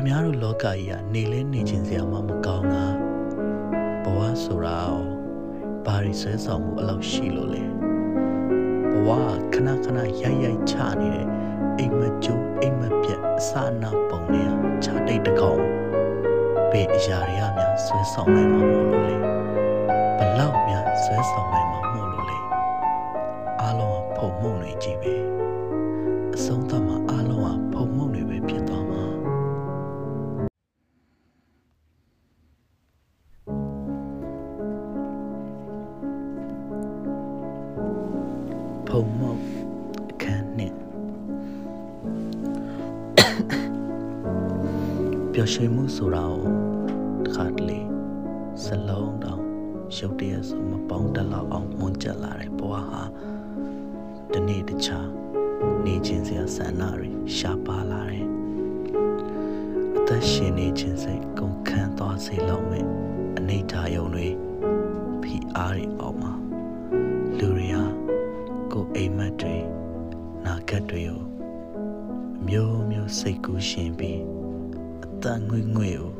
ခမားတို့လောကကြီးကနေလဲနေခြင်းစရာမှမကောင်းတာဘဝဆိုတာရောဘာရီဆွဲဆောင်မှုအလောက်ရှိလို့လဲဘဝခဏခဏရိုက်ရိုက်ချနေတဲ့အိမ်မကျိုးအိမ်မပြတ်အစနာပုံနေရခြားတိတ်တကောင်ဘေးအရာတွေကများဆွဲဆောင်နိုင်မှာမို့လို့လေဘလောက်များဆွဲဆောင်နိုင်မှာမို့လို့လေအားလုံးကဖုံမှုန်နေကြည့်ပဲ ဖုံမှုန်အခန်းနှစ်ပျော်ရွှင်မှုဆိုတာကိုတစ်ခါတလေစလုံးတောင်ရုပ်တရက်ဆိုမပေါင်းတလောက်အောင်မွန်ကျက်လာတဲ့ဘဝဟာဒီနေ့တခြားနေခြင်းစရာဆန္ဒတွေရှားပါလာတယ်အသက်ရှင်နေခြင်းစိတ်ကုန်ခန်းသွားစေလောက်မဲ့အနေထားယုံတွေဖိအားတွေအောက်မှာ နာဂတ်တွေကိုမျိုးမျိုးစိတ်ကူးရှင်ပြီးအသက်ငွေ့ငွေ့ကို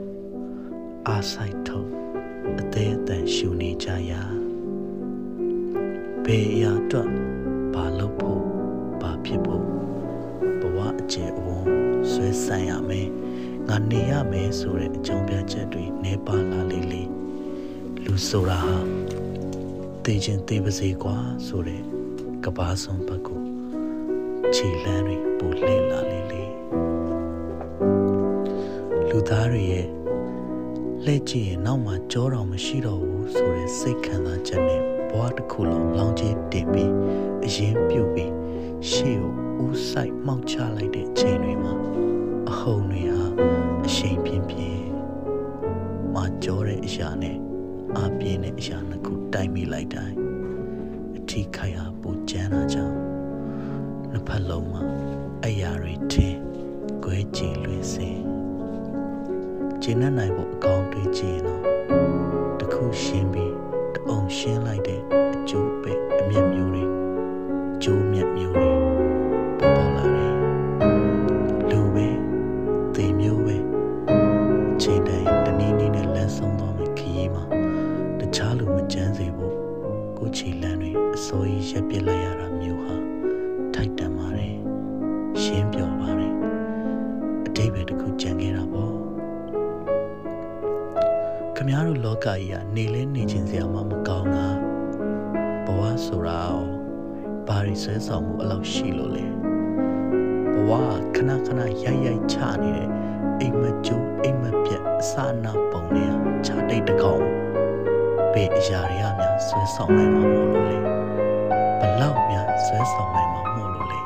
အားဆိုင်ထုတ်အသေးအတန်ရှူနေကြရာဘေးအရာအတွက်ဘာလုပ်ဖို့ဘာဖြစ်ဖို့ဘဝအကျယ်အဝန်းဆွဲဆန့်ရမယ်ငါနေရမယ်ဆိုတဲ့အကြောင်းပြချက်တွေနေပါလာလေလေလူဆိုတာဟာသိချင်းသိပါစေကွာဆိုတဲ့ကဘာဆုံးဘက်ကို ခြေလမ်းတွေပူလှည့်လာလေလေလူသားတွေရဲ့လက်ကြည့်ရင်နောက်မှကြောတော်မရှိတော့ဘူးဆိုတဲ့စိတ်ခံစားချက်နဲ့ဘဝတစ်ခုလုံးလောင်ကျတင်ပြီးအရင်ပြုတ်ပြီးရှေ့ကိုဦးဆိုင်မှောက်ချလိုက်တဲ့ချိန်တွေမှာအဟုန်တွေဟာအရှိန်ပြင်းပြင်းမကြောတဲ့အရာနဲ့အပြင်းတဲ့အရာနှစ်ခုတိုက်မိလိုက်တိုင်းအထီးခိုင်ဟာပူကျန်းတာကြောင့် နှစ်ဖက်လုံးမှာအရာတွေထင်းကွဲကြည်လွင်စင်ကျင်းနိုင်ဖို့အကောင်းတွေးကြည့်ရင်တော့တခုရှင်းပြီးတအောင်ရှင်းလိုက်တဲ့အကျိုးပဲအမျက်မျိုးတွေကျိုးမြက်မျိုးတွေပေါ်ပေါ်လာတယ်လူပဲသေမျိုးပဲအချိန်တိုင်းတနည်းနည်းနဲ့လမ်းဆုံးသွားမယ်ခရီးမှာတခြားလူမကြမ်းစေဖို့ကိုချီလန်းတွေအစိုးရရက်ပစ်လိုက်ရတာမျိုး အတိတ်ပဲတစ်ခုကြံခဲ့တာပေါ့ခမားတို့လောကကြီးကနေလဲနေခြင်းစရာမှမကောင်းတာဘဝဆိုတာရောဘာရီဆွဲဆောင်မှုအလောက်ရှိလို့လဲဘဝခဏခဏရိုက်ရိုက်ချနေတဲ့အိမ်မကျိုးအိမ်မပြတ်အစနာပုံနေရခြားတိတ်တကောင်ဘေးအရာတွေကများဆွဲဆောင်နိုင်မှာမို့လို့လေဘလောက်များဆွဲဆောင်နိုင်မှာမို့လို့လေ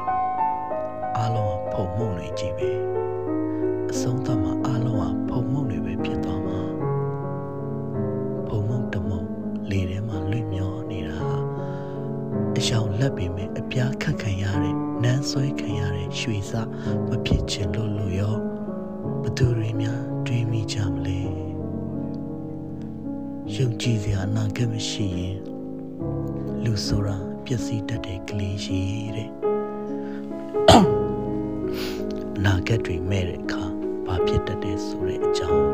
အားလုံးကဖုံမှုန်နေကြည့်ပဲအ ဆုံးသတ်မှာအားလုံးကဖုံမှုန်တွေပဲဖြစ်သွားမှာဖုံမှုန်တမုံလေထဲမှာလွင့်မျောနေတာဟာအရှောင်လက်ပေမဲ့အပြားခတ်ခံရတဲ့နန်းဆွဲခံရတဲ့ရွှေစမဖြစ်ချင်လို့လို့ရောဘသူတွေများတွေးမိကြမလဲယုံကြည်စရာအနာဂတ်မရှိရင်လူဆိုတာပျက်စီးတတ်တဲ့ကလေးရှိတဲ့အနာဂတ်တွေမဲ့တဲ့အခါ ဘာဖြစ်တတ်တယ်ဆိုတဲ့အကြောင်း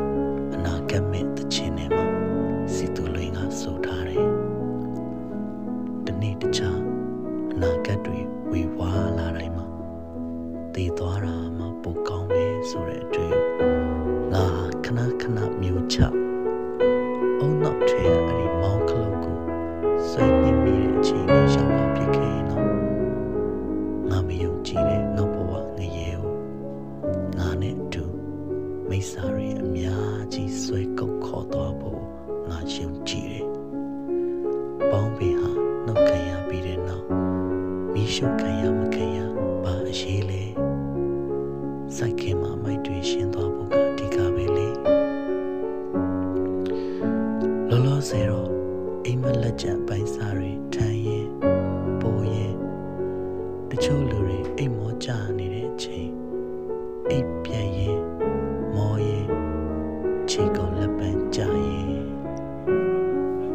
အနာဂတ်မဲ့တခြင်းထဲမှာစီတူလွင်ကဆိုထားတယ်ဒီနေ့တခြားအနာဂတ်တွေဝေဝါးလာတိုင်းမှာတည်သွားတာ မိစ္ဆာတွေအများကြီးဆွဲကုတ်ခေါ်သွားဖို့ငါယုံကြည်တယ်။ပေါင်းပင်ဟာနှုတ်ခံရပြီးတဲ့နောက်မိရှုခံရမခံရဘာအရေးလဲ။စိုက်ခင်မှာမိုက်တွေရှင်းသွားဖို့ကအဓိကပဲလေ။လောလောဆယ်တော့အိမ်မလက်ကျန်ပိုင်းစားတွေထမ်းရင်ပိုရင်တချို့လူတွေအိမ်မောကြနေတဲ့အချိန်အိပ်ပြန်